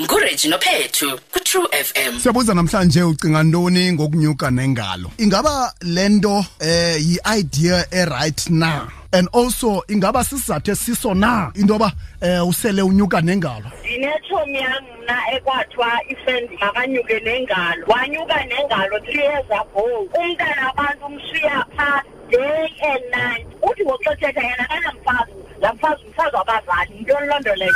nguRegi noPhethu ku True FM Siyabuza namhlanje ucinga ntoni ngokunyuka nengalo? Ingaba lento eh yi-idea e-right na? And also ingaba sizathu esiso na? Into yoba um usele unyuka nengalo? Ndinetshomi yam mna ekwathiwa ifriend makanyuke nengalo. Wanyuka nengalo three years ago. Umntana abantu umshiya phaa day and night. Uthi ngokuxethetha yena kanamfazi laa mfazi umfazi wabazali yintoni loo nto leyo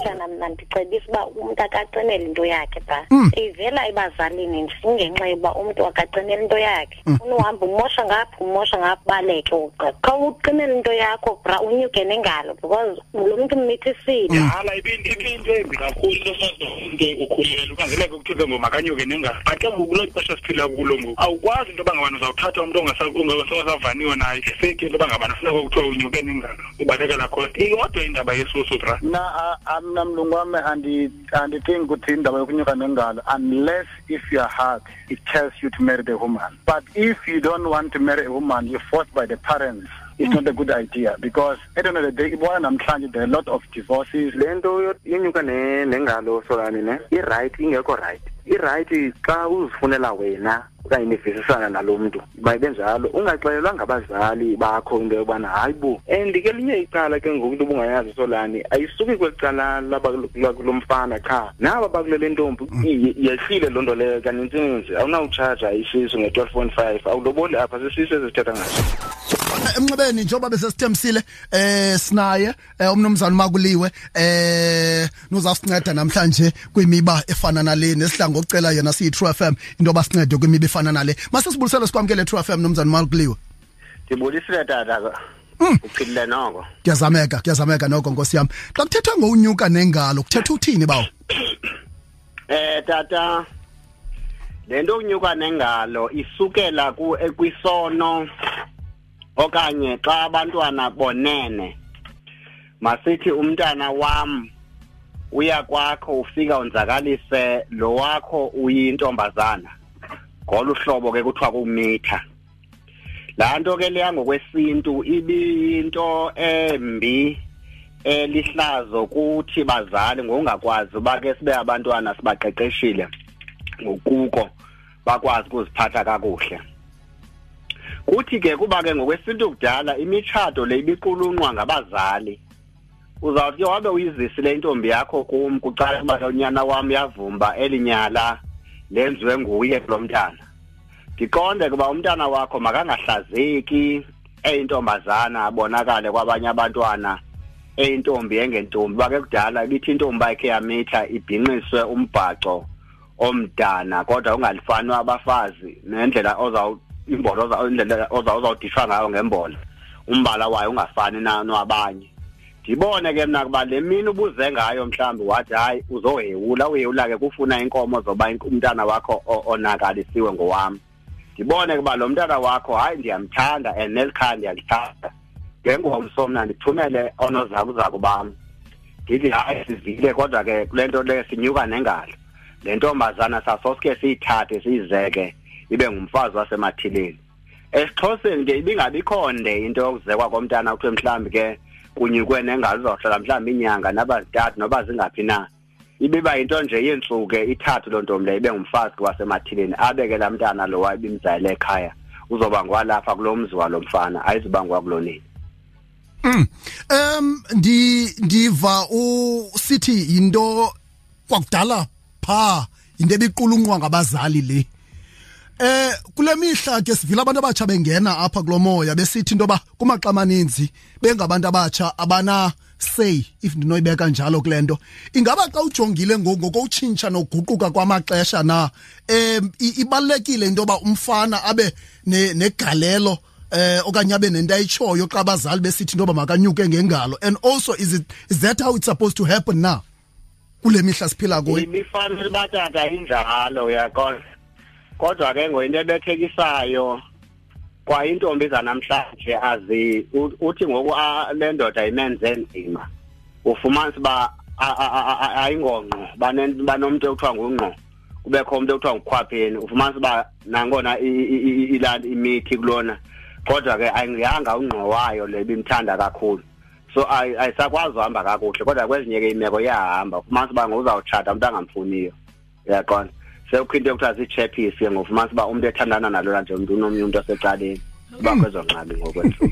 njana mna ndicebisa uba umntu akacinele into yakhe phaa Mm. ivela ebazalini ingenxa yoba umntu akacinela into yakhe. Unohamba umosha ngapha umosha ngapha baleke uqa xa uqinela into yakho bra unyuke nengalo because lo mntu mmithisile hala ibinto ibinto embi kakhulu into sazi umntu ukhulele ukangeleke kuthiwe ngoku makanyuke nengalo. But ke ngoku kuloo xesha siphila kulo ngoku awukwazi into yoba ngabana uzawuthatha umntu ongasavaniyo naye. Feki into yoba ngabana funeka kuthiwa unyuke nengalo ubalekela khona. Ikodwa indaba yesusu bra mna a- a- mna mlungu wami andi- andicingi ukuthi indaba yokunyuka nengalo unless if your heart it tells you to marry the woman. But if you don't want to marry a woman you're forced by the parents. It's not a good idea because at the end of the day ibona namhlanje there are a lot of divorces. Le nto yo- ne- nengalo solani ne? I-right ingekho right i-right xa uzifunela wena okanye nivisisana nalo mntu mayibe njalo ungaxelelwa ngabazali bakho into yobana hayi bo and ke linye icala ke ngoku into ubungayazi solani ayisuki kweli cala laba- kulo mfana qha. Naba bakulele ntombi i- yehlile loo nto leyo kanintsininzi awunawutshaja isisu nge-twelve point five awuloboli apha sisisu ezisithetha ngaso. Eh, emnxebeni njengoba besesithembisile eh sinaye eh, umnumzana makuliwe eh nozasinceda namhlanje kwimiba efana nale nesidla ngokucela yena siyi True FM into basincede kwimiba efana nale. Mase sibulisele sikwamkele True FM nomzana makuliwe ndibulisile tata. Uphilile noko. Kuyazameka kuyazameka noko nkosi yami. Xa kuthethwa ngowunyuka nengalo kuthetha uthini bawo? Eh tata lento okunyuka nengalo isukela ku ekwisono okanye xa abantwana bonene masithi umntana wam uya kwakho ufika unzakalise lo wakho uyintombazana. Ngolu hlobo ke kuthiwa kumitha. Laa nto ke leya ngokwesintu ibiyinto embi elihlazo kuthi bazali ngokungakwazi uba ke sibe abantwana sibaqeqeshile ngokuko bakwazi ukuziphatha kakuhle. Kuthi ke kuba ke ngokwesintu kudala imitshato le ibiqulunqwa ngabazali. Uzawuthi wabe uyizisile intombi yakho kum kucala uba unyana wam yavumba elinyala lenziwe nguye kulo mntana. Ndiqonde kuba umntana wakho makangahlazeki eyintombazana abonakale kwabanye abantwana eyintombi engentombi. Bake kudala ibithi intombi ayikhe yamitha ibhinqiswe umbhaco omdana kodwa ungalifani abafazi nendlela ozaw imbola oza indlela oza uzawudishwa ngayo ngembola umbala wayo ungafani na nowabanye. Ndibone ke mna kuba le mini ubuze ngayo mhlawumbi wathi hayi uzohewula. Uhewula ke kufuna inkomo zoba ink- umntana wakho o- onakalisiwe ngowami ndibone kuba lo mntana wakho hayi ndiyamthanda and nelikhaya ndiyalithanda. Ngengomso mna ndithumele oonozakuzaku bam. Ndithi hayi sivile kodwa ke kule nto le sinyuka nengalo. Le ntombazana sasoske siyithathe siyizeke. Ibe ngumfazi wasemathileni esixhoseni ke ibingabikho nde into yokuzekwa komntana kuthiwe mhlawumbi ke kunyukwe nengalo uzawuhlala mhlawumbi inyanga nabazintathu noba zingaphi na. Ibiba yinto nje yeentsuku ke ithathu loo ntombi leyo ibe ngumfazi wasemathileni abeke laa mntana lo wayebimzayele ekhaya uzoba ngwalapha kulo mzi walo mfana ayizuba ngwakulonini Um ndi ndiva usithi into kwakudala pha into ebiqulunqwa ngabazali le. Eh kule mihla ke sivile abantu abatsha bengena apha kulomoya besithi into ba kumaxa amaninzi bengabantu abatsha abana say if ndinoyibeka njalo kulento ingaba xa ujongile ngoku ngokoutshintsha noguquka kwamaxesha na em i- ibalekile into ba umfana abe ne- negalelo eh okanye abe nento ayitshoyo xa abazali besithi into ba makanyuke ngengalo and also is it is that how it's supposed to happen now kule mihla siphila kuyo ibifanele batata injalo uyaqonda kodwa ke ngoyinto ebethekisayo kwayintombi zanamhlanje azi u- uthi ngoku a- le ndoda imenze nzima. Ufumanisa uba a- a- a- a- ayingongqo banen- banomntu ekuthiwa ngungqo kubekho umntu ekuthiwa ngukhwapheni. Ufumanisa uba nangona i- i- i- ilali imithi kulona kodwa ke ayingiyanga ungqo wayo le bimthanda kakhulu. So ayi- ayisakwazi uhamba kakuhle kodwa kwezinye ke imeko iyahamba. Ufumanisa uba nguzawutshata umuntu angamfuniyo. Uyaqonda? Sekukho into ekuthiwa zii-chappies ke ngofumanisa uba umntu ethandana nalona nje umntu unomnye umntu osecaleni uba kwezo ngxaki ngokwethu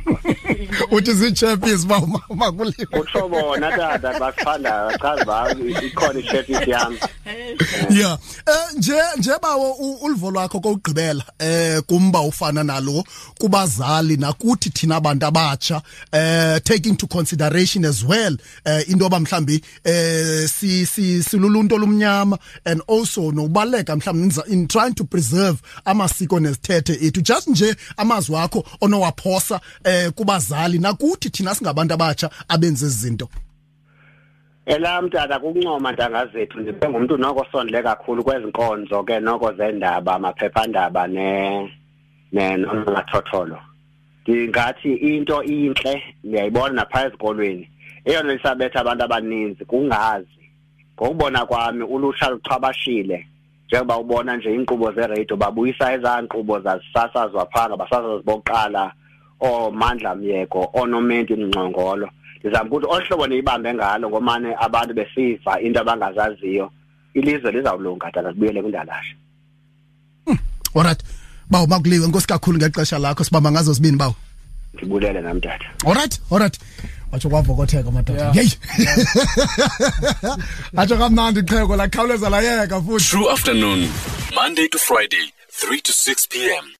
uthi zii-champions uba uma- uma kuliwe utsho bona tata basithandayo chaza uba ikhona i-chappies yam yeah. Eh nje njebawo u- uluvo lwakho kokugqibela eh kumba ufana nalo kubazali nakuthi thina abantu abatsha eh take into consideration as well eh into yoba mhlambi eh si si siluluntu olumnyama and also nokubaleka mhlambi inza- in trying to preserve amasiko nezithethe ethu. Just nje amazwi akho onowaphosa eh kubazali nakuthi thina singabantu abatsha abenza izinto. Elam tata kukuncoma ntanga zethu ndibe ngumntu noko osondele kakhulu kwezi nkonzo ke noko zendaba amaphephandaba ne ne nomathotholo ndingathi into intle ndiyayibona naphaa ezikolweni. Eyona isabetha abantu abaninzi kungazi. Ngokubona kwami ulutsha luxhabashile. Njengoba ubona nje iinkqubo zeradio babuyisa ezaa nkqubo zazisasazwa phaa ngabasasazi bokuqala oomandla myeko oonomenti mngcongolo ndizama ukuthi olu hlobo niyibambe ngalo ngomane abantu besiva into abangazaziyo ilizwe lizawulunga tata libuyele kwindalashe. Alright bawo makuliwe. Inkosi kakhulu ngexesha lakho. Sibamba ngazo zibini bawo? Ndibulele nam tata. Alright alright watsho kwavokotheka madoda yeyi. Atsho kamnandi iqheko lakhawuleza layeka futhi. True afternoon, Monday to Friday, 3 to 6 p.m.